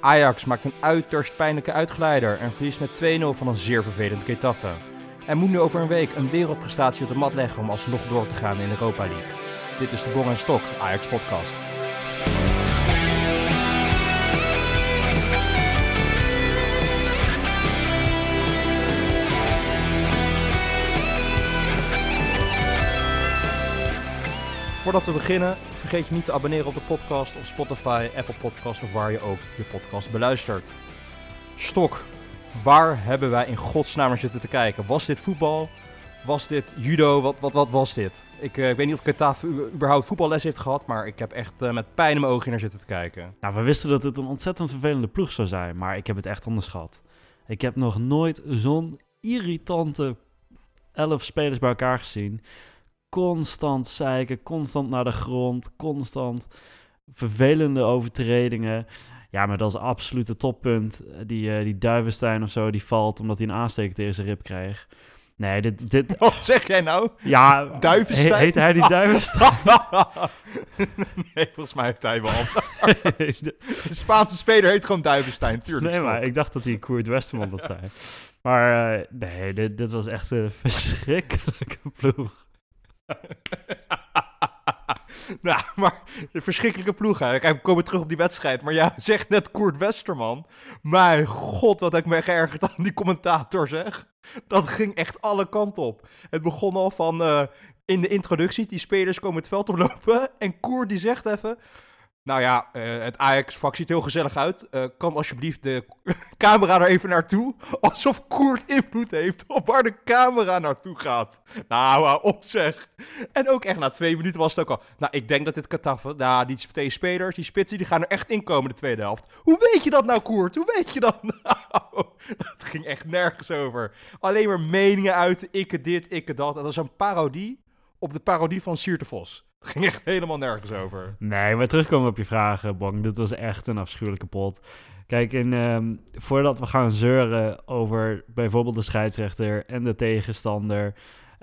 Ajax maakt een uiterst pijnlijke uitglijder en verliest met 2-0 van een zeer vervelend Getafe. En moet nu over een week een wereldprestatie op de mat leggen om alsnog door te gaan in Europa League. Dit is de Bong en Stok Ajax podcast. Voordat we beginnen, vergeet je niet te abonneren op de podcast op Spotify, Apple Podcast of waar je ook je podcast beluistert. Stok, waar hebben wij in godsnaam naar zitten te kijken? Was dit voetbal? Was dit judo? Wat, wat, wat was dit? Ik, eh, ik weet niet of Ketaf überhaupt voetballes heeft gehad, maar ik heb echt eh, met pijn in mijn ogen naar zitten te kijken. Nou, we wisten dat het een ontzettend vervelende ploeg zou zijn, maar ik heb het echt onderschat. Ik heb nog nooit zo'n irritante elf spelers bij elkaar gezien constant zeiken, constant naar de grond, constant vervelende overtredingen. Ja, maar dat is absoluut het toppunt. Die, uh, die Duivenstein of zo, die valt omdat hij een aansteker tegen zijn rib kreeg. Nee, dit... dit... Wat zeg jij nou? Ja, Duivenstein? heet hij die Duivenstein? nee, volgens mij heeft hij wel. de Spaanse speler heet gewoon Duivenstein, tuurlijk. Nee, maar ik dacht dat hij Koert Westerman dat zei. Maar uh, nee, dit, dit was echt een verschrikkelijke ploeg. nou, maar verschrikkelijke ploeg. Hè. Kijk, we komen terug op die wedstrijd. Maar ja, zegt net Koert Westerman. Mijn god, wat heb ik me geërgerd aan die commentator, zeg. Dat ging echt alle kanten op. Het begon al van uh, in de introductie. Die spelers komen het veld oplopen. En Koert die zegt even... Nou ja, uh, het Ajax-vak ziet heel gezellig uit. Uh, kan alsjeblieft de camera er even naartoe? Alsof Koert invloed heeft op waar de camera naartoe gaat. Nou, op zeg. En ook echt na twee minuten was het ook al... Nou, ik denk dat dit Kataffen... Nou, die twee spelers, die spitsen, die gaan er echt in komen de tweede helft. Hoe weet je dat nou, Koert? Hoe weet je dat nou? Dat ging echt nergens over. Alleen maar meningen uit. Ikke dit, ikke dat. Dat is een parodie op de parodie van Sierte Vos. Het ging echt helemaal nergens over. Nee, maar terugkomen op je vragen, Bong. Dit was echt een afschuwelijke pot. Kijk, um, voordat we gaan zeuren over bijvoorbeeld de scheidsrechter en de tegenstander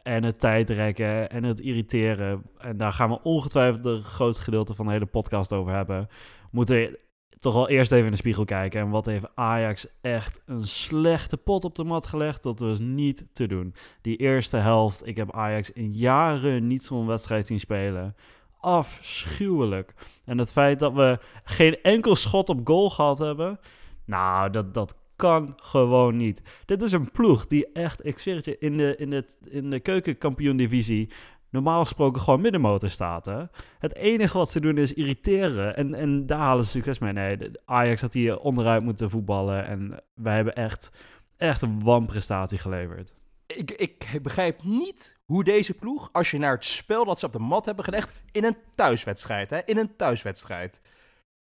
en het tijdrekken en het irriteren, en daar gaan we ongetwijfeld een groot gedeelte van de hele podcast over hebben, moeten toch wel eerst even in de spiegel kijken. En wat heeft Ajax echt een slechte pot op de mat gelegd? Dat was niet te doen. Die eerste helft, ik heb Ajax in jaren niet zo'n wedstrijd zien spelen. Afschuwelijk. En het feit dat we geen enkel schot op goal gehad hebben, nou, dat, dat kan gewoon niet. Dit is een ploeg die echt, ik zweer het je, in de, in het, in de keukenkampioen-divisie normaal gesproken gewoon middenmotor staat. Hè? Het enige wat ze doen is irriteren. En, en daar halen ze succes mee. Nee, Ajax had hier onderuit moeten voetballen. En wij hebben echt, echt een wanprestatie geleverd. Ik, ik begrijp niet hoe deze ploeg, als je naar het spel dat ze op de mat hebben gelegd, in een thuiswedstrijd, hè, in een thuiswedstrijd.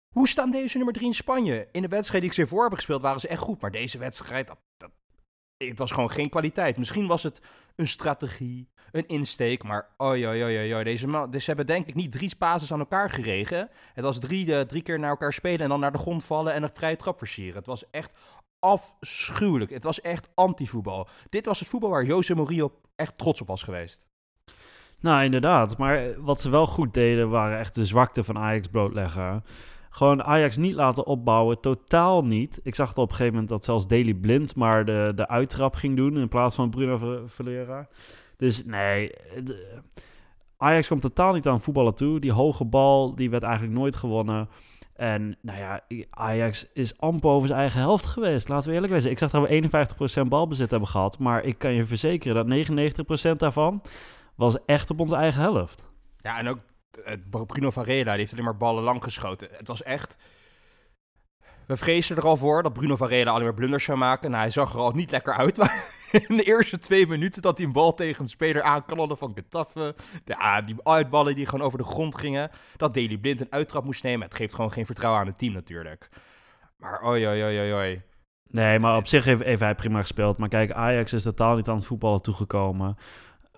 Hoe staan deze nummer 3 in Spanje? In de wedstrijd die ik ze voor hebben gespeeld waren ze echt goed. Maar deze wedstrijd, het was gewoon geen kwaliteit. Misschien was het een strategie, een insteek, maar oi, oi, oi, oi, deze man, dus ze hebben denk ik niet drie bases aan elkaar geregen. Het was drie, uh, drie keer naar elkaar spelen en dan naar de grond vallen en een vrije trap versieren. Het was echt afschuwelijk. Het was echt anti-voetbal. Dit was het voetbal waar Jose Mourinho echt trots op was geweest. Nou, inderdaad. Maar wat ze wel goed deden, waren echt de zwakte van Ajax blootleggen. Gewoon Ajax niet laten opbouwen, totaal niet. Ik zag het op een gegeven moment dat zelfs Daily Blind maar de, de uittrap ging doen in plaats van Bruno Valera. Dus nee, Ajax kwam totaal niet aan voetballen toe. Die hoge bal, die werd eigenlijk nooit gewonnen. En nou ja, Ajax is amper over zijn eigen helft geweest. Laten we eerlijk wezen. Ik zag dat we 51% balbezit hebben gehad. Maar ik kan je verzekeren dat 99% daarvan was echt op onze eigen helft. Ja, en ook Bruno Varela, heeft alleen maar ballen lang geschoten. Het was echt... We vreesden er al voor dat Bruno Varela alleen maar blunders zou maken. Nou, hij zag er al niet lekker uit. in de eerste twee minuten dat hij een bal tegen een speler aanknalde van Getafe. Ja, die uitballen die gewoon over de grond gingen. Dat Daily Blind een uittrap moest nemen. Het geeft gewoon geen vertrouwen aan het team natuurlijk. Maar oi, oi, oi, oi, Nee, maar op zich heeft, heeft hij prima gespeeld. Maar kijk, Ajax is totaal niet aan het voetballen toegekomen.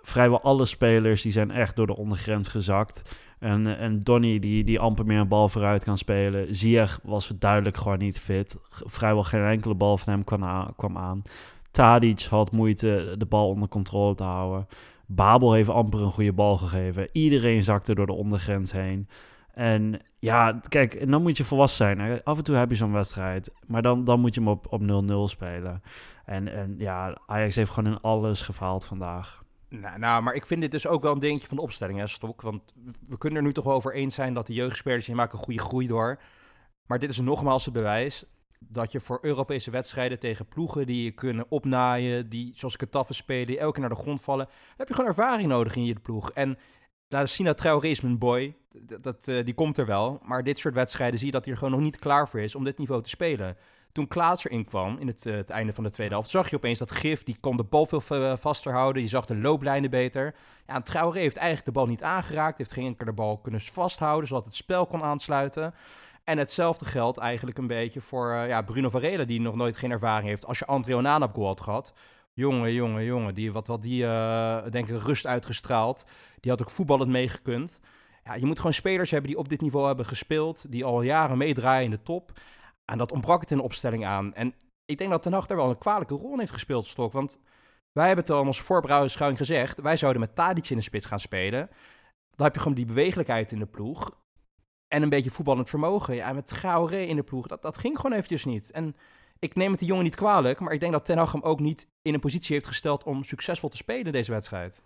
Vrijwel alle spelers die zijn echt door de ondergrens gezakt. En, en Donny die, die amper meer een bal vooruit kan spelen. Ziyech was duidelijk gewoon niet fit. Vrijwel geen enkele bal van hem kwam, aan. Tadic had moeite de bal onder controle te houden. Babel heeft amper een goede bal gegeven. Iedereen zakte door de ondergrens heen. En Ja, kijk, en dan moet je volwassen zijn. Hè. Af en toe heb je zo'n wedstrijd, maar dan, dan moet je hem op, op 0-0 spelen. En, en ja, Ajax heeft gewoon in alles gefaald vandaag. Nou, nou, maar ik vind dit dus ook wel een dingetje van de opstelling, hè, Stok. Want we kunnen er nu toch wel over eens zijn dat de jeugdspelers, die maken goede groei door. Maar dit is nogmaals het bewijs dat je voor Europese wedstrijden tegen ploegen die je kunnen opnaaien, die zoals Kataffen spelen, die elke keer naar de grond vallen, heb je gewoon ervaring nodig in je ploeg. En Sina Traoré is mijn boy, dat, uh, die komt er wel. Maar dit soort wedstrijden zie je dat hij er gewoon nog niet klaar voor is om dit niveau te spelen. Toen Klaas erin kwam, in het, uh, het einde van de tweede helft, zag je opeens dat Gif, die kon de bal veel uh, vaster houden. Je zag de looplijnen beter. Ja, Traoré heeft eigenlijk de bal niet aangeraakt, heeft geen enkele de bal kunnen vasthouden, zodat het spel kon aansluiten. En hetzelfde geldt eigenlijk een beetje voor uh, ja, Bruno Varela, die nog nooit geen ervaring heeft. Als je André Onana op goal had gehad, jongen, jongen, jongen, die, wat, wat die, denk ik, rust uitgestraald. Die had ook voetballend meegekund. Ja, je moet gewoon spelers hebben die op dit niveau hebben gespeeld, die al jaren meedraaien in de top. En dat ontbrak het in de opstelling aan. En ik denk dat Ten Hag daar wel een kwalijke rol in heeft gespeeld, Stok. Want wij hebben het al in onze voorbereidingsschuing gezegd. Wij zouden met Tadic in de spits gaan spelen. Dan heb je gewoon die bewegelijkheid in de ploeg. En een beetje voetballend vermogen. Ja, met Gauré in de ploeg, dat, dat ging gewoon eventjes niet. En ik neem het die jongen niet kwalijk, maar ik denk dat Ten Hag hem ook niet in een positie heeft gesteld om succesvol te spelen deze wedstrijd.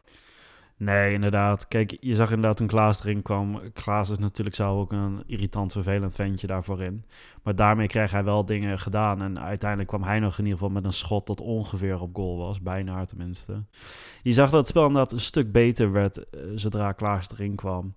Nee, inderdaad. Kijk, je zag inderdaad toen Klaas erin kwam. Klaas is natuurlijk zelf ook een irritant, vervelend ventje daarvoor in. Maar daarmee kreeg hij wel dingen gedaan. En uiteindelijk kwam hij nog in ieder geval met een schot dat ongeveer op goal was. Bijna tenminste. Je zag dat het spel inderdaad een stuk beter werd uh, zodra Klaas erin kwam.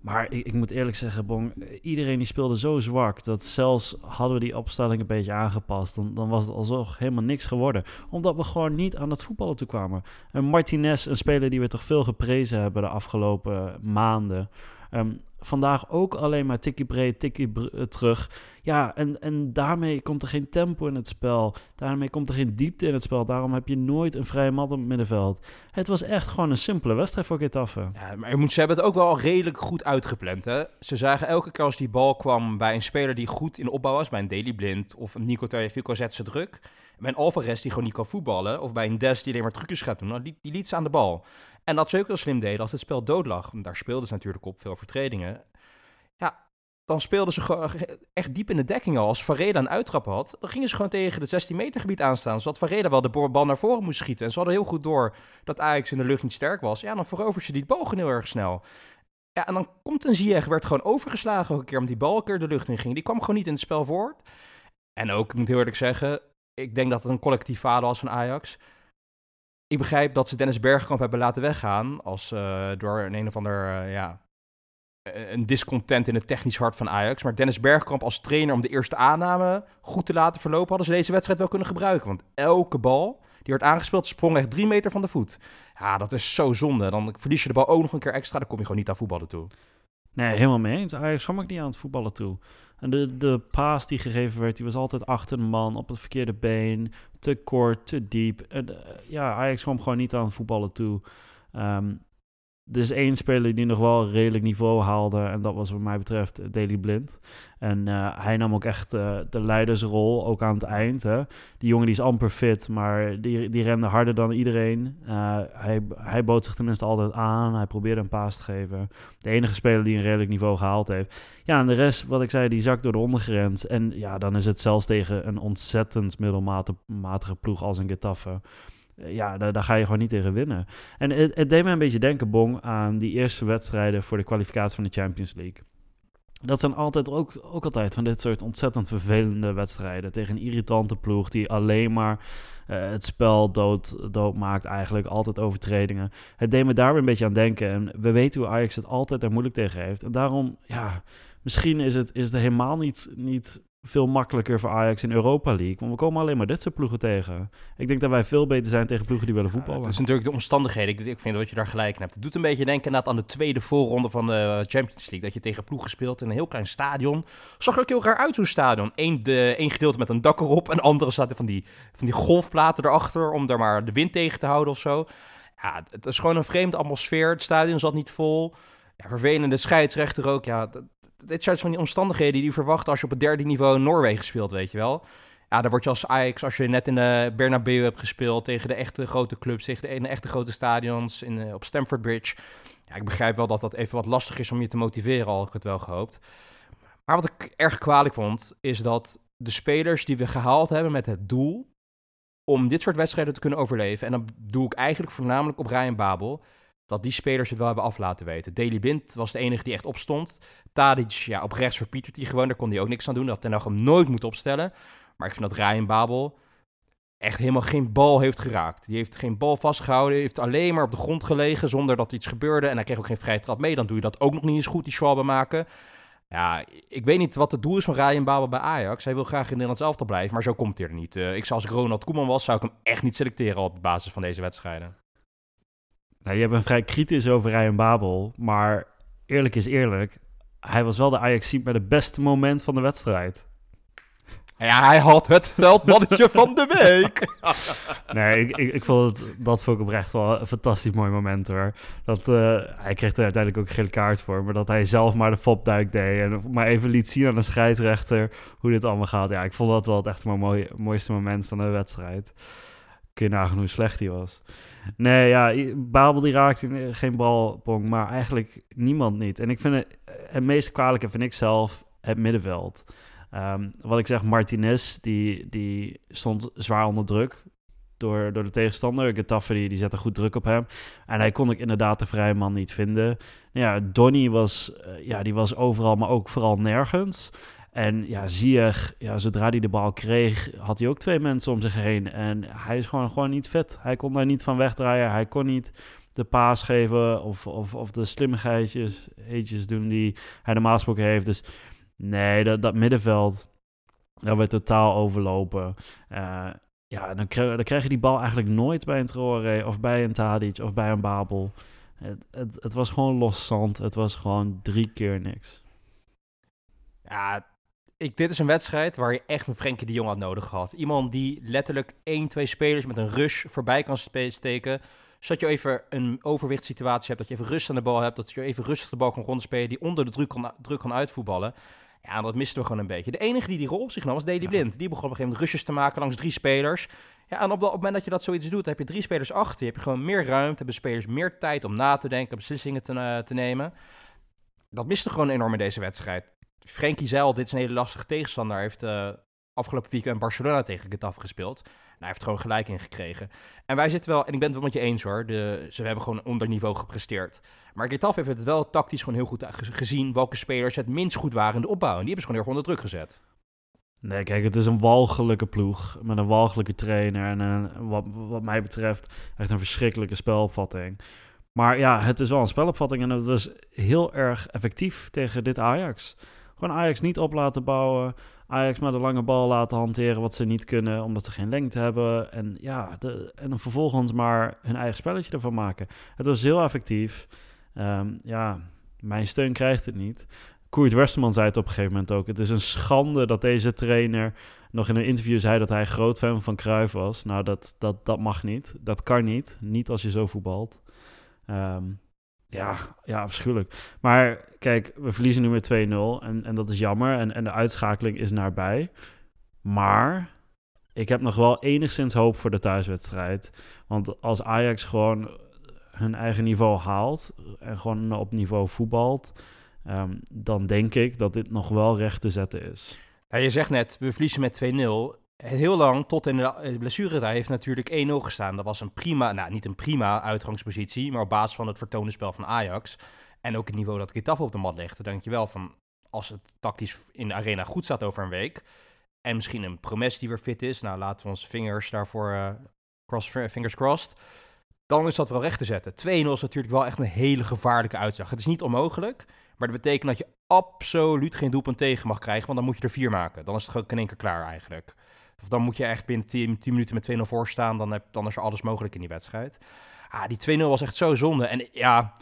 Maar ik, ik, moet eerlijk zeggen, Bong, iedereen die speelde zo zwak dat zelfs hadden we die opstelling een beetje aangepast, dan, dan was het alsnog helemaal niks geworden. Omdat we gewoon niet aan het voetballen toe kwamen. En Martinez, een speler die we toch veel geprezen hebben de afgelopen maanden, um, vandaag ook alleen maar tikkie breed, tikkie terug. Ja, en, en daarmee komt er geen tempo in het spel. Daarmee komt er geen diepte in het spel. Daarom heb je nooit een vrije man op het middenveld. Het was echt gewoon een simpele wedstrijd voor Getafe. Ja, maar moet, ze hebben het ook wel redelijk goed uitgepland. Hè? Ze zagen elke keer als die bal kwam bij een speler die goed in opbouw was, bij een Daily Blind of een Nico Tagliafico zet ze druk. Bij een Alvarez die gewoon niet kan voetballen, of bij een Des die alleen maar trucjes gaat doen, nou, die, die liet ze aan de bal. En dat ze ook wel slim deden als het spel dood lag. Daar speelden ze natuurlijk op veel vertredingen. Ja, dan speelden ze echt diep in de dekking al. Als Vareda een uittrap had, dan gingen ze gewoon tegen het 16 meter gebied aanstaan. Zodat Vareda wel de bal naar voren moest schieten. En ze hadden heel goed door dat Ajax in de lucht niet sterk was. Ja, dan veroverde ze die bogen heel erg snel. Ja, en dan komt een Ziyech, werd gewoon overgeslagen ook een keer, omdat die bal een keer de lucht in ging. Die kwam gewoon niet in het spel voort. En ook, ik moet heel eerlijk zeggen, ik denk dat het een collectief falen was van Ajax. Ik begrijp dat ze Dennis Bergkamp hebben laten weggaan als uh, door een een of ander, uh, ja, een discontent in het technisch hart van Ajax. Maar Dennis Bergkamp als trainer om de eerste aanname goed te laten verlopen, hadden ze deze wedstrijd wel kunnen gebruiken. Want elke bal die werd aangespeeld sprong echt drie meter van de voet. Ja, dat is zo zonde. Dan verlies je de bal ook nog een keer extra, dan kom je gewoon niet aan voetballen toe. Nee, helemaal mee eens. Ajax kwam ook niet aan het voetballen toe. En de, de paas die gegeven werd, die was altijd achter de man, op het verkeerde been, te kort, te diep. En, uh, ja, Ajax kwam gewoon niet aan het voetballen toe. Um, is één speler die nog wel redelijk niveau haalde. En dat was wat mij betreft Daily Blind. En uh, hij nam ook echt uh, de leidersrol, ook aan het eind. Hè. Die jongen die is amper fit, maar die, die rende harder dan iedereen. Uh, hij, hij bood zich tenminste altijd aan. Hij probeerde een paas te geven. De enige speler die een redelijk niveau gehaald heeft. Ja, en de rest, wat ik zei, die zakt door de ondergrens. En ja, dan is het zelfs tegen een ontzettend middelmatige ploeg als een Getafe ja, daar, ga je gewoon niet tegen winnen. En het, deed me een beetje denken, Bong, aan die eerste wedstrijden voor de kwalificatie van de Champions League. Dat zijn altijd ook, ook altijd van dit soort ontzettend vervelende wedstrijden tegen een irritante ploeg die alleen maar uh, het spel dood, dood maakt, eigenlijk altijd overtredingen. Het deed me daar weer een beetje aan denken. En we weten hoe Ajax het altijd er moeilijk tegen heeft. En daarom, ja, misschien is het, is het helemaal niet, niet veel makkelijker voor Ajax in Europa League. Want we komen alleen maar dit soort ploegen tegen. Ik denk dat wij veel beter zijn tegen ploegen die willen voetballen. Ja, het is natuurlijk de omstandigheden. Ik, ik vind dat je daar gelijk in hebt. Het doet een beetje denken aan de tweede voorronde van de Champions League. Dat je tegen ploegen speelt in een heel klein stadion. Zag er ook heel raar uit zo'n stadion. Eén, de, één gedeelte met een dak erop. En andere staat van die, van die golfplaten erachter om daar maar de wind tegen te houden of zo. Ja, het is gewoon een vreemde atmosfeer. Het stadion zat niet vol. Ja, vervelende scheidsrechter ook. Ja, dit zijn van die omstandigheden die je verwacht als je op het derde niveau in Noorwegen speelt, weet je wel. Ja, dan word je als Ajax, als je net in de Bernabeu hebt gespeeld tegen de echte grote clubs, tegen de, echte grote stadions in, op Stamford Bridge. Ja, ik begrijp wel dat dat even wat lastig is om je te motiveren, al ik het wel gehoopt. Maar wat ik erg kwalijk vond, is dat de spelers die we gehaald hebben met het doel om dit soort wedstrijden te kunnen overleven, en dan doe ik eigenlijk voornamelijk op Ryan Babel, dat die spelers het wel hebben af laten weten. Daley Blind was de enige die echt opstond. Tadic, ja, op rechts verpietert hij gewoon, daar kon hij ook niks aan doen. Dat Ten hem nooit moet opstellen. Maar ik vind dat Ryan Babel echt helemaal geen bal heeft geraakt. Die heeft geen bal vastgehouden, heeft alleen maar op de grond gelegen zonder dat iets gebeurde. En hij kreeg ook geen vrije trap mee. Dan doe je dat ook nog niet eens goed, die Schwalbe maken. Ja, ik weet niet wat het doel is van Ryan Babel bij Ajax. Hij wil graag in Nederland zelf blijven, maar zo komt hij er niet. Uh, ik zou als Ronald Koeman was, zou ik hem echt niet selecteren op basis van deze wedstrijden. Nou, je bent vrij kritisch over Ryan Babel, maar eerlijk is eerlijk. Hij was wel de ajax met het beste moment van de wedstrijd. Ja, hij had het veldmannetje van de week. nee, ik, ik, ik vond het, dat vond ik oprecht wel een fantastisch mooi moment hoor. Dat, uh, hij kreeg er uiteindelijk ook een gele kaart voor, maar dat hij zelf maar de fopduik deed en maar even liet zien aan de scheidsrechter hoe dit allemaal gaat. Ja, ik vond dat wel het echt mooi, mooiste moment van de wedstrijd. Kun je nagaan hoe slecht hij was. Nee, ja, Babel die raakt geen balpong, maar eigenlijk niemand niet. En ik vind het, het meest kwalijke vind ik zelf het middenveld. Um, wat ik zeg, Martinez, die, die stond zwaar onder druk door, door de tegenstander. Getafe, die, die zette goed druk op hem. En hij kon ik inderdaad de vrije man niet vinden. Ja, Donny was, uh, ja, die was overal, maar ook vooral nergens. En ja, Ziyech, ja, zodra hij de bal kreeg, had hij ook twee mensen om zich heen. En hij is gewoon, gewoon niet vet. Hij kon daar niet van wegdraaien. Hij kon niet de paas geven of, of, of de slimmigheidjes doen die hij normaal gesproken heeft. Dus nee, dat, dat middenveld, dat werd totaal overlopen. Uh, ja, dan, krijg, dan je die bal eigenlijk nooit bij een Traoré of bij een Tadic of bij een Babel. Het, het, het was gewoon los zand. Het was gewoon drie keer niks. Ja, ik, dit is een wedstrijd waar je echt een Frenkie de Jong had nodig gehad. Iemand die letterlijk één, twee spelers met een rush voorbij kan steken. Zodat je even een overwichtssituatie hebt, dat je even rust aan de bal hebt, dat je even rustig de bal kan rondspelen, die onder de druk kan, druk kan uitvoetballen. Ja, dat misten we gewoon een beetje. De enige die die rol op zich nam was Dedy Blind. Die begon op een gegeven moment rushes te maken langs drie spelers. Ja, en op, het moment dat je dat zoiets doet, heb je drie spelers achter. Je heb je gewoon meer ruimte, hebben spelers meer tijd om na te denken, beslissingen te, uh, te nemen. Dat miste gewoon enorm in deze wedstrijd. Frenkie zei dit is een hele lastige tegenstander. Heeft uh, afgelopen weekend Barcelona tegen Getafe gespeeld. Nou, hij heeft gewoon gelijk in gekregen. En wij zitten wel, en ik ben het wel met je eens hoor, de, ze hebben gewoon onder niveau gepresteerd. Maar Getafe heeft het wel tactisch gewoon heel goed gezien welke spelers het minst goed waren in de opbouw. En die hebben ze gewoon heel onder druk gezet. Nee, kijk, het is een walgelijke ploeg met een walgelijke trainer. En wat, wat mij betreft echt een verschrikkelijke spelopvatting. Maar ja, het is wel een spelopvatting en het was heel erg effectief tegen dit Ajax. Gewoon Ajax niet op laten bouwen. Ajax met de lange bal laten hanteren wat ze niet kunnen, omdat ze geen lengte hebben. En ja, de, en dan vervolgens maar hun eigen spelletje ervan maken. Het was heel effectief. Um, ja, mijn steun krijgt het niet. Koert Westerman zei het op een gegeven moment ook. Het is een schande dat deze trainer nog in een interview zei dat hij groot fan van Cruijff was. Nou, dat, dat, dat mag niet. Dat kan niet. Niet als je zo voetbalt. Um, ja, ja, afschuwelijk. Maar kijk, we verliezen nu met 2-0 en, en dat is jammer. En, en de uitschakeling is nabij. Maar ik heb nog wel enigszins hoop voor de thuiswedstrijd. Want als Ajax gewoon hun eigen niveau haalt en gewoon op niveau voetbalt, um, dan denk ik dat dit nog wel recht te zetten is. Je zegt net, we verliezen met 2-0 heel lang, tot in de blessuretijd, heeft natuurlijk 1-0 gestaan. Dat was een prima, nou niet een prima uitgangspositie, maar op basis van het vertoonde spel van Ajax. En ook het niveau dat Getafe op de mat legde, denk je wel van, als het tactisch in de arena goed staat over een week, en misschien een Promes die weer fit is, nou laten we onze vingers daarvoor, uh, cross, fingers crossed, dan is dat wel recht te zetten. 2-0 is natuurlijk wel echt een hele gevaarlijke uitslag. Het is niet onmogelijk, maar dat betekent dat je absoluut geen doelpunt tegen mag krijgen, want dan moet je er vier maken. Dan is het gewoon in één keer klaar eigenlijk. Of dan moet je echt binnen 10, 10 minuten met 2-0 voor staan. Dan, heb, dan is er alles mogelijk in die wedstrijd. Ah, die 2-0 was echt zo zonde. En ja,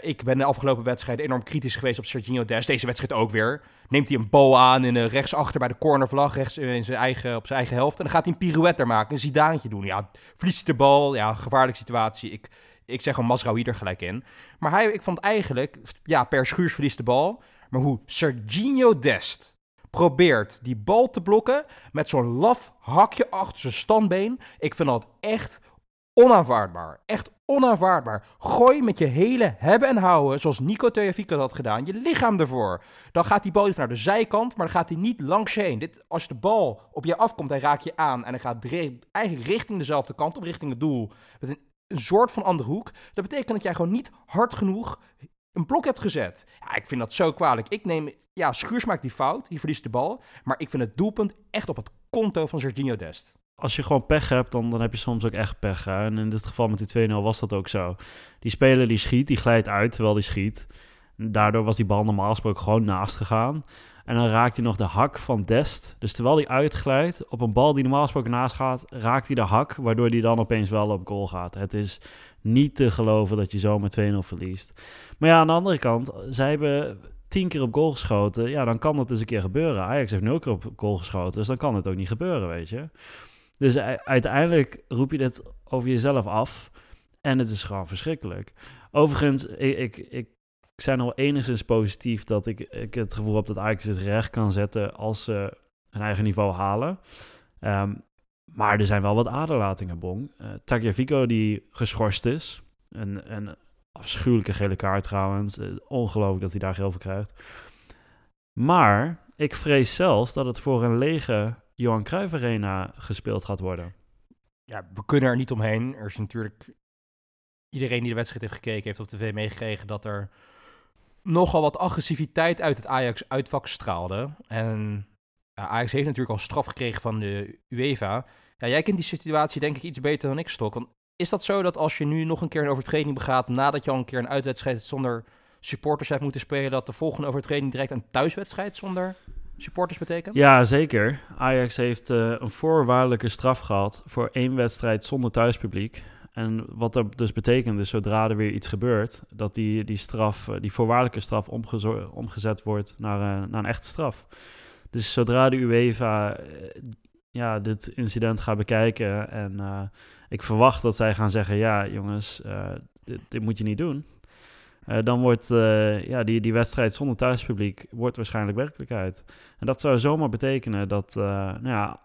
ik ben de afgelopen wedstrijd enorm kritisch geweest op Sergio Des. Deze wedstrijd ook weer. Neemt hij een bal aan in een rechtsachter bij de cornervlag, rechts in zijn eigen, op zijn eigen helft. En dan gaat hij een pirouette maken, een zidaantje doen. Ja, verliest de bal. Ja, gevaarlijke situatie. Ik, ik zeg gewoon Masraoui er gelijk in. Maar hij, ik vond eigenlijk, ja, per schuurs verliest de bal. Maar hoe Serginho Dest probeert die bal te blokken met zo'n laf hakje achter zijn standbeen. Ik vind dat echt onaanvaardbaar. Echt onaanvaardbaar. Gooi met je hele hebben en houden, zoals Nico Tejafico dat had gedaan, je lichaam ervoor. Dan gaat die bal even naar de zijkant, maar dan gaat hij niet langs. Dit, als de bal op je afkomt, dan raak je aan en dan gaat eigenlijk richting dezelfde kant op, richting het doel. Met een, een soort van andere hoek. Dat betekent dat jij gewoon niet hard genoeg een blok hebt gezet. Ja, ik vind dat zo kwalijk. Ik neem, ja, Schuurs maakt die fout, die verliest de bal. Maar ik vind het doelpunt echt op het konto van Serginho Dest. Als je gewoon pech hebt, dan, dan heb je soms ook echt pech. En in dit geval met die 2-0 was dat ook zo. Die speler die schiet, die glijdt uit terwijl die schiet. Daardoor was die bal normaal gesproken gewoon naast gegaan. En dan raakt hij nog de hak van Dest. Dus terwijl hij uitglijdt op een bal die normaal gesproken naast gaat, raakt hij de hak, waardoor hij dan opeens wel op goal gaat. Het is niet te geloven dat je zo met 2-0 verliest. Maar ja, aan de andere kant, zij hebben tien keer op goal geschoten. Ja, dan kan dat eens een keer gebeuren. Ajax heeft nul keer op goal geschoten, dus dan kan het ook niet gebeuren, weet je. Dus uiteindelijk roep je dit over jezelf af. En het is gewoon verschrikkelijk. Overigens, ik, ik, ik zijn nog enigszins positief dat ik, ik het gevoel heb dat Ajax het recht kan zetten als ze een eigen niveau halen. Ehm, maar er zijn wel wat aderlatingen, Bong. Uh, Tagliafico die geschorst is. Een, afschuwelijke gele kaart trouwens. Eh, ongelooflijk dat hij daar geel voor krijgt. Maar ik vrees zelfs dat het voor een lege Johan Cruijff Arena gespeeld gaat worden. Ja, we kunnen er niet omheen. Er is natuurlijk... Iedereen die de wedstrijd heeft gekeken, heeft op tv meegekregen dat er nogal wat agressiviteit uit het Ajax-uitvak straalde. En Ajax heeft natuurlijk al straf gekregen van de UEFA. Ja, jij kent die situatie denk ik iets beter dan ik, Stok. Want is dat zo dat als je nu nog een keer een overtreding begaat... nadat je al een keer een uitwedstrijd zonder supporters hebt moeten spelen... dat de volgende overtreding direct een thuiswedstrijd zonder supporters betekent? Ja, zeker. Ajax heeft uh, een voorwaardelijke straf gehad... voor één wedstrijd zonder thuispubliek. En wat dat dus betekent, is zodra er weer iets gebeurt... dat die, die, straf, die voorwaardelijke straf omgezet wordt naar, uh, naar een echte straf. Dus zodra de UEFA uh, ja, dit incident gaat bekijken... en uh, ik verwacht dat zij gaan zeggen... ja, jongens, uh, dit, moet je niet doen. Dan wordt ja, die, die wedstrijd zonder thuispubliek wordt waarschijnlijk werkelijkheid. En dat zou zomaar betekenen dat nou ja,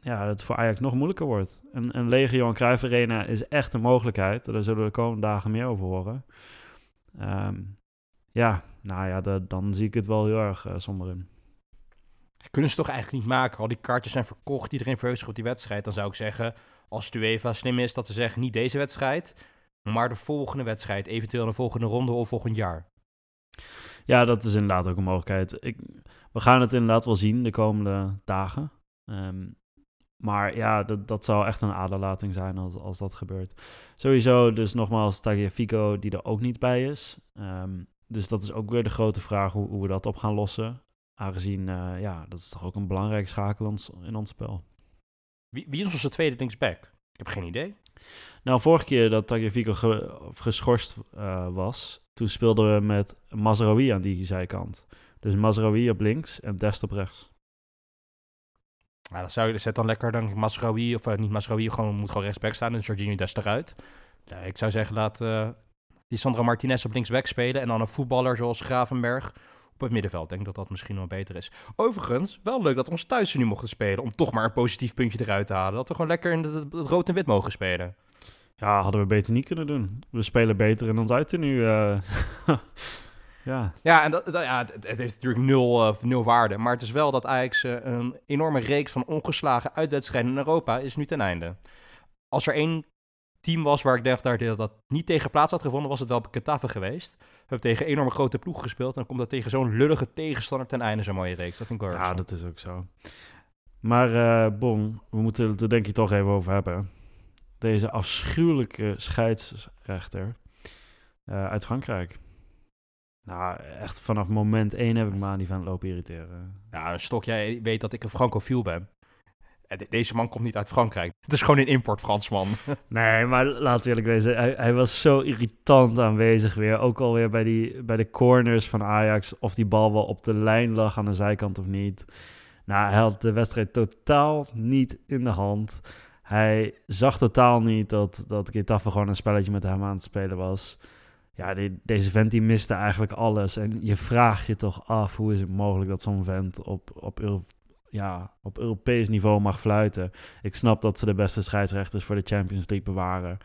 ja, het voor Ajax nog moeilijker wordt. Een, een lege Johan Cruijff Arena is echt een mogelijkheid. Daar zullen we de komende dagen meer over horen. Um, ja, nou ja, dan zie ik het wel heel erg somber in. Kunnen ze toch eigenlijk niet maken? Al die kaartjes zijn verkocht, iedereen verheugt zich op die wedstrijd. Dan zou ik zeggen, als de UEFA slim is, dat ze zeggen niet deze wedstrijd, maar de volgende wedstrijd, eventueel de volgende ronde of volgend jaar. Ja, dat is inderdaad ook een mogelijkheid. Ik, we gaan het inderdaad wel zien de komende dagen. Um, maar ja, dat, dat zou echt een aderlating zijn als, als dat gebeurt. Sowieso, dus nogmaals, Tagliafico die er ook niet bij is. Um, dus dat is ook weer de grote vraag hoe, hoe we dat op gaan lossen. Aangezien, uh, ja, dat is toch ook een belangrijk schakel in ons, spel. Wie, wie is onze tweede linksback? Ik heb geen idee. Nou, vorige keer dat Tagliafico ge, geschorst uh, was, toen speelden we met Mazraoui aan die zijkant. Dus Mazraoui op links en Dest op rechts. Nou, dat zou je zet dan lekker dan Masraoui, of uh, niet Masraoui, gewoon moet gewoon rechtsback staan en Jorginho Dest eruit. Ja, ik zou zeggen, laat uh, die Sandra Martinez op linksback spelen en dan een voetballer zoals Gravenberg op het middenveld. Ik denk dat dat misschien wel beter is. Overigens, wel leuk dat we ons thuis nu mochten spelen, om toch maar een positief puntje eruit te halen. Dat we gewoon lekker in het, het rood en wit mogen spelen. Ja, hadden we beter niet kunnen doen. We spelen beter in ons uit nu. Uh... Ja, ja en dat, dat, ja, het, het heeft natuurlijk nul, uh, nul waarde. Maar het is wel dat Ajax uh, een enorme reeks van ongeslagen uitwedstrijden in Europa is nu ten einde. Als er één team was waar ik dacht dat dat niet tegen plaats had gevonden, was het wel Getafe geweest. Hebben tegen een enorme grote ploeg gespeeld en dan komt dat tegen zo'n lullige tegenstander ten einde zo'n mooie reeks. Dat vind ik wel Ja, dat is ook zo. Maar uh, Bon, we moeten het er denk ik toch even over hebben. Deze afschuwelijke scheidsrechter uit Frankrijk. Nou, echt vanaf moment één heb ik me aan die van lopen irriteren. Ja, Stok, jij weet dat ik een francofiel ben. Deze man komt niet uit Frankrijk. Het is gewoon een import Fransman. nee, maar laten we eerlijk wezen. Hij, was zo irritant aanwezig weer. Ook alweer bij, die, bij de corners van Ajax. Of die bal wel op de lijn lag aan de zijkant of niet. Nou, hij had de wedstrijd totaal niet in de hand. Hij zag totaal niet dat, dat Getafe gewoon een spelletje met hem aan het spelen was ja, deze vent die miste eigenlijk alles. En je vraagt je toch af, hoe is het mogelijk dat zo'n vent op, op Euro, ja, op Europees niveau mag fluiten. Ik snap dat ze de beste scheidsrechters voor de Champions League bewaren.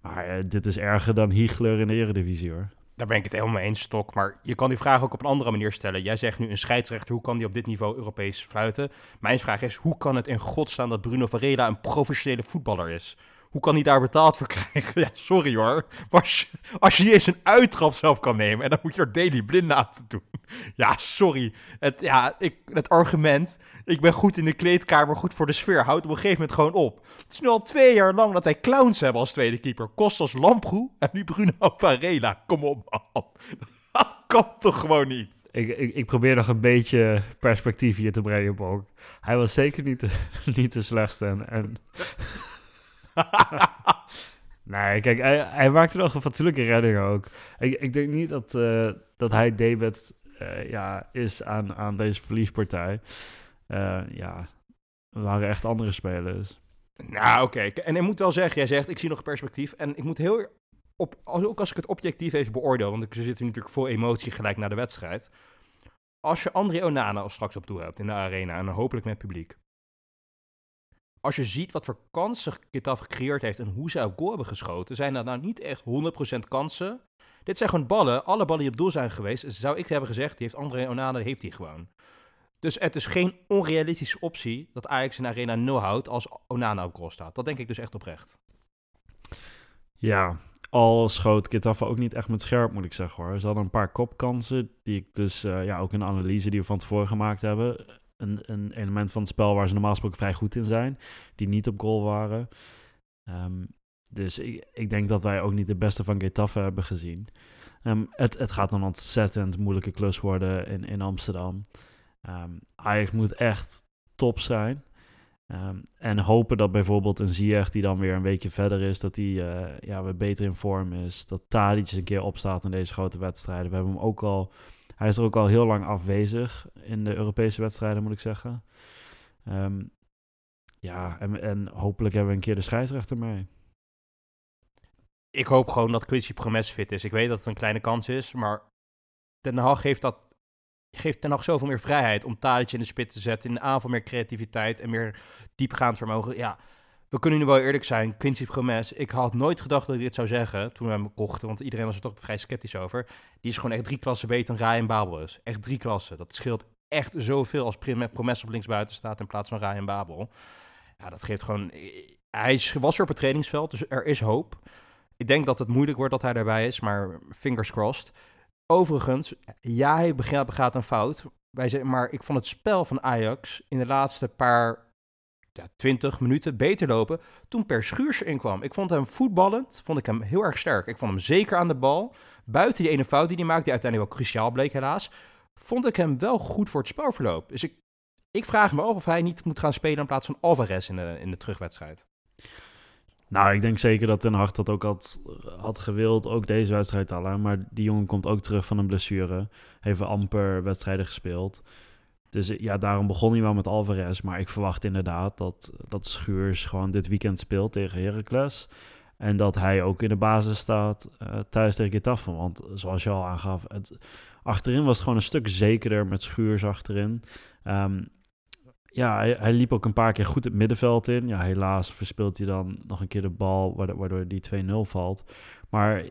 Maar eh, dit is erger dan Hiegler in de Eredivisie hoor. Daar ben ik het helemaal mee eens, Stok. Maar je kan die vraag ook op een andere manier stellen. Jij zegt nu een scheidsrechter, hoe kan die op dit niveau Europees fluiten? Mijn vraag is, hoe kan het in godsnaam dat Bruno Varela een professionele voetballer is? Hoe kan hij daar betaald voor krijgen? Ja, sorry hoor. Maar als je, als je niet eens een uittrap zelf kan nemen en dan moet je er daily blind aan te doen. Ja, sorry. Het, ja, ik, het argument, ik ben goed in de kleedkamer, goed voor de sfeer, houdt op een gegeven moment gewoon op. Het is nu al twee jaar lang dat wij clowns hebben als tweede keeper. Kostas Lamproe en nu Bruno Varela. Kom op man. Dat kan toch gewoon niet? Ik, ik, ik probeer nog een beetje perspectief hier te brengen, Bok. Hij was zeker niet de, niet de slechtste. En, en... nee, kijk, hij, hij maakte nog een fatsoenlijke redding ook. Ik, ik denk niet dat, uh, dat hij debet uh, ja, is aan, aan deze verliespartij. Uh, ja, er waren echt andere spelers. Nou, oké. En ik moet wel zeggen, jij zegt, ik zie nog perspectief. En ik moet heel, op, ook als ik het objectief even beoordeel, want ik zit natuurlijk vol emotie gelijk naar de wedstrijd. Als je André Onana al straks op toe hebt in de arena en hopelijk met publiek. Als je ziet wat voor kansen Getafe gecreëerd heeft en hoe ze op goal hebben geschoten, zijn dat nou niet echt 100% kansen. Dit zijn gewoon ballen. Alle ballen die op doel zijn geweest, zou ik hebben gezegd, die heeft André Onana, heeft hij gewoon. Dus het is geen onrealistische optie dat Ajax in Arena 0 houdt als Onana op goal staat. Dat denk ik dus echt oprecht. Ja, al schoot Getafe ook niet echt met scherp, moet ik zeggen hoor. Ze hadden een paar kopkansen, die ik dus uh, ja, ook in de analyse die we van tevoren gemaakt hebben. Een, een element van het spel waar ze normaal gesproken vrij goed in zijn, die niet op goal waren. Um, dus ik, ik, denk dat wij ook niet de beste van Getafe hebben gezien. Um, het, het gaat een ontzettend moeilijke klus worden in, in Amsterdam. Um, Ajax moet echt top zijn. En hopen dat bijvoorbeeld een Ziyech die dan weer een weekje verder is, dat hij uh, ja, weer beter in vorm is. Dat Tadic een keer opstaat in deze grote wedstrijden. We hebben hem ook al, hij is er ook al heel lang afwezig in de Europese wedstrijden, moet ik zeggen. Um, ja, en, en hopelijk hebben we een keer de scheidsrechter mee. Ik hoop gewoon dat Quincy Promes fit is. Ik weet dat het een kleine kans is, maar Den Haag heeft dat geeft ten nog zoveel meer vrijheid om Tadic in de spit te zetten. In de aanval meer creativiteit en meer diepgaand vermogen. Ja, we kunnen nu wel eerlijk zijn. Quincy Promes, ik had nooit gedacht dat ik dit zou zeggen toen we hem kochten. Want iedereen was er toch vrij sceptisch over. Die is gewoon echt drie klassen beter dan Ryan Babel is. Echt drie klassen. Dat scheelt echt zoveel als Promes op linksbuiten staat in plaats van Ryan Babel. Ja, dat geeft gewoon... Hij was er op het trainingsveld, dus er is hoop. Ik denk dat het moeilijk wordt dat hij daarbij is, maar fingers crossed. Overigens, ja, hij begaat een fout. Wij zeggen, maar ik vond het spel van Ajax in de laatste paar ja, 20 minuten beter lopen toen Per Schuurs inkwam. Ik vond hem voetballend, vond ik hem heel erg sterk. Ik vond hem zeker aan de bal. Buiten die ene fout die hij maakte, die uiteindelijk wel cruciaal bleek helaas, vond ik hem wel goed voor het spelverloop. Dus ik, ik vraag me af of hij niet moet gaan spelen in plaats van Alvarez in de, in de terugwedstrijd. Nou, ik denk zeker dat Ten Hag dat ook had, had gewild, ook deze wedstrijd al. Maar die jongen komt ook terug van een blessure. Heeft amper wedstrijden gespeeld. Dus ja, daarom begon hij wel met Alvarez. Maar ik verwacht inderdaad dat, dat Schuurs gewoon dit weekend speelt tegen Heracles. En dat hij ook in de basis staat uh, thuis tegen Getafe. Want zoals je al aangaf, het, achterin was het gewoon een stuk zekerder met Schuurs achterin. Um, ja, hij, hij, liep ook een paar keer goed het middenveld in. Ja, helaas verspeelt hij dan nog een keer de bal, waardoor, waardoor die 2-0 valt. Maar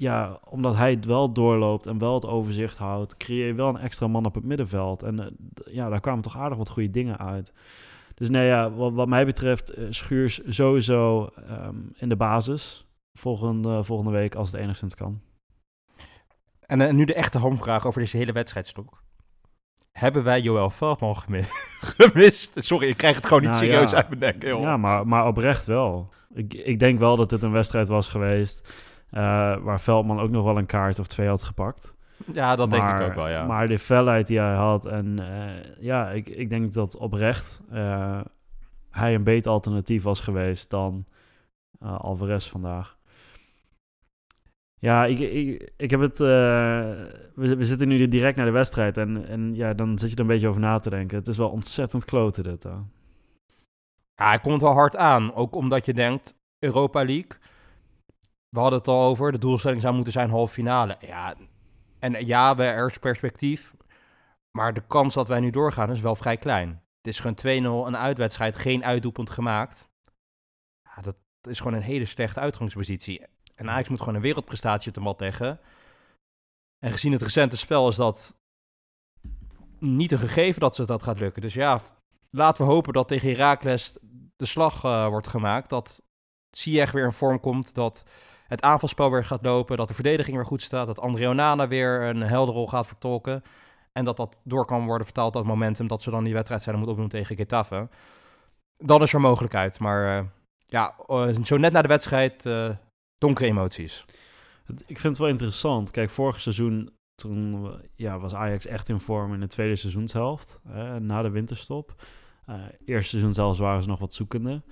ja, omdat hij het wel doorloopt en wel het overzicht houdt, creëer je wel een extra man op het middenveld. En uh, ja, daar kwamen toch aardig wat goede dingen uit. Dus nee, ja, wat, wat mij betreft, uh, Schuurs sowieso um, in de basis volgende, volgende week als het enigszins kan. En uh, nu de echte hamvraag over deze hele wedstrijdstok hebben wij Joël Veldman gemist? Sorry, ik krijg het gewoon niet nou, serieus ja. uit mijn nek. Joh. Ja, maar, maar oprecht wel. Ik, ik denk wel dat het een wedstrijd was geweest waar Veldman ook nog wel een kaart of twee had gepakt. Ja, dat maar, denk ik ook wel, ja. Maar de felheid die hij had en uh, ja, ik, ik denk dat oprecht uh, hij een beter alternatief was geweest dan Alvarez vandaag. Ja, ik, ik, ik heb het. We, we, zitten nu direct naar de wedstrijd. En, en ja, dan zit je er een beetje over na te denken. Het is wel ontzettend kloten, dit. Hè. Ja, hij komt wel hard aan. Ook omdat je denkt: Europa League. We hadden het al over. De doelstelling zou moeten zijn halve finale. Ja, en ja, er is perspectief. Maar de kans dat wij nu doorgaan is wel vrij klein. Het is gewoon 2-0 een uitwedstrijd, geen uitdoelpunt gemaakt. Ja, dat is gewoon een hele slechte uitgangspositie. En Ajax moet gewoon een wereldprestatie op de mat leggen. En gezien het recente spel is dat niet een gegeven dat ze dat gaat lukken. Dus ja, laten we hopen dat tegen Heracles de slag uh, wordt gemaakt. Dat Ziyech weer in vorm komt, dat het aanvalspel weer gaat lopen, dat de verdediging weer goed staat, dat André Onana weer een helderrol gaat vertolken. En dat dat door kan worden vertaald, dat momentum, dat ze dan die wedstrijd zouden moeten opdoen tegen Getafe. Dan is er mogelijkheid. Maar uh, ja, uh, zo net na de wedstrijd, uh, donkere emoties. Ik vind het wel interessant. Kijk, vorig seizoen toen ja, was Ajax echt in vorm in de tweede seizoenshelft, na de winterstop. eerste seizoen zelfs waren ze nog wat zoekende.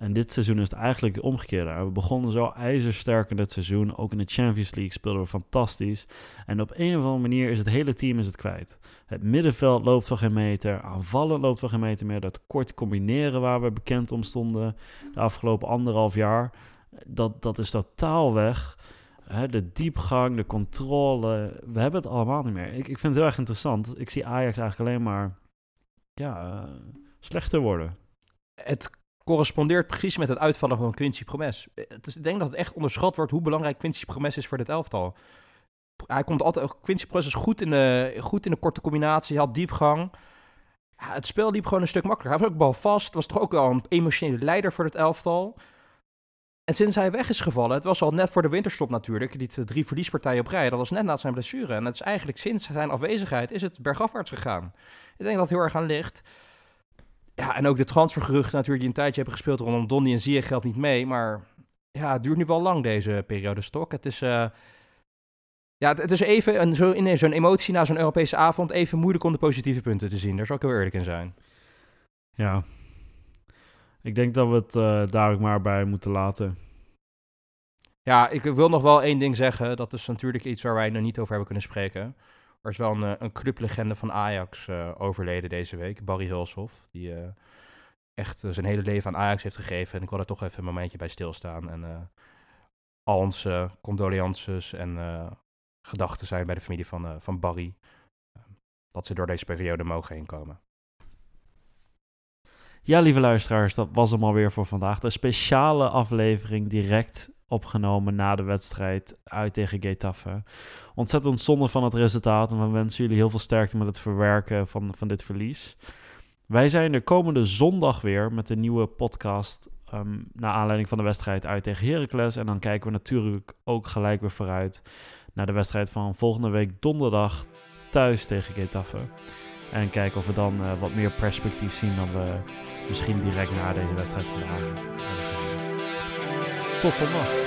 En dit seizoen is het eigenlijk omgekeerd. We begonnen zo ijzersterk in het seizoen. Ook in de Champions League speelden we fantastisch. En op een of andere manier is het hele team is het kwijt. Het middenveld loopt voor geen meter. Aanvallen loopt voor geen meter meer. Dat kort combineren waar we bekend om stonden de afgelopen anderhalf jaar. Dat, dat is totaal weg. de diepgang, de controle. We hebben het allemaal niet meer. Ik, ik vind het heel erg interessant. Ik zie Ajax eigenlijk alleen maar ja, uh, slechter worden. Het correspondeert precies met het uitvallen van Quincy Promes. Is, ik denk dat het echt onderschat wordt hoe belangrijk Quincy Promes is voor dit elftal. Hij komt altijd, Quincy Promes is goed in de, goed in de korte combinatie, had diepgang. Het spel liep gewoon een stuk makkelijker. Hij was ook bal vast, was toch ook wel een emotionele leider voor het elftal. En sinds hij weg is gevallen, het was al net voor de winterstop natuurlijk, die drie verliespartijen op rij, dat was net na zijn blessure. En het is eigenlijk sinds zijn afwezigheid is het bergafwaarts gegaan. Ik denk dat heel erg aan ligt. Ja, en ook de transfergeruchten natuurlijk die een tijdje hebben gespeeld rondom Donny en Ziyech geldt niet mee. Maar ja, het duurt nu wel lang deze periode stok. Het is, uh, ja, het, is even een, zo, in zo'n emotie na zo'n Europese avond even moeilijk om de positieve punten te zien. Daar zal ik heel eerlijk in zijn. Ja, ik denk dat we het uh, daar ook maar bij moeten laten. Ja, ik wil nog wel één ding zeggen. Dat is natuurlijk iets waar wij nog niet over hebben kunnen spreken. Er is wel een, een clublegende van Ajax uh, overleden deze week, Barry Hulshoff. Die uh, echt zijn hele leven aan Ajax heeft gegeven. En ik wil er toch even een momentje bij stilstaan. En al onze condolences en gedachten zijn bij de familie van, van Barry. dat ze door deze periode mogen heen komen. Ja, lieve luisteraars, dat was hem alweer voor vandaag. De speciale aflevering direct opgenomen na de wedstrijd uit tegen Getafe. Ontzettend zonde van het resultaat en we wensen jullie heel veel sterkte met het verwerken van, van dit verlies. Wij zijn de komende zondag weer met een nieuwe podcast um, naar aanleiding van de wedstrijd uit tegen Heracles. En dan kijken we natuurlijk ook gelijk weer vooruit naar de wedstrijd van volgende week donderdag thuis tegen Getafe. En kijken of we dan uh, wat meer perspectief zien dan we misschien direct na deze wedstrijd vandaag hebben gezien. Tot zondag.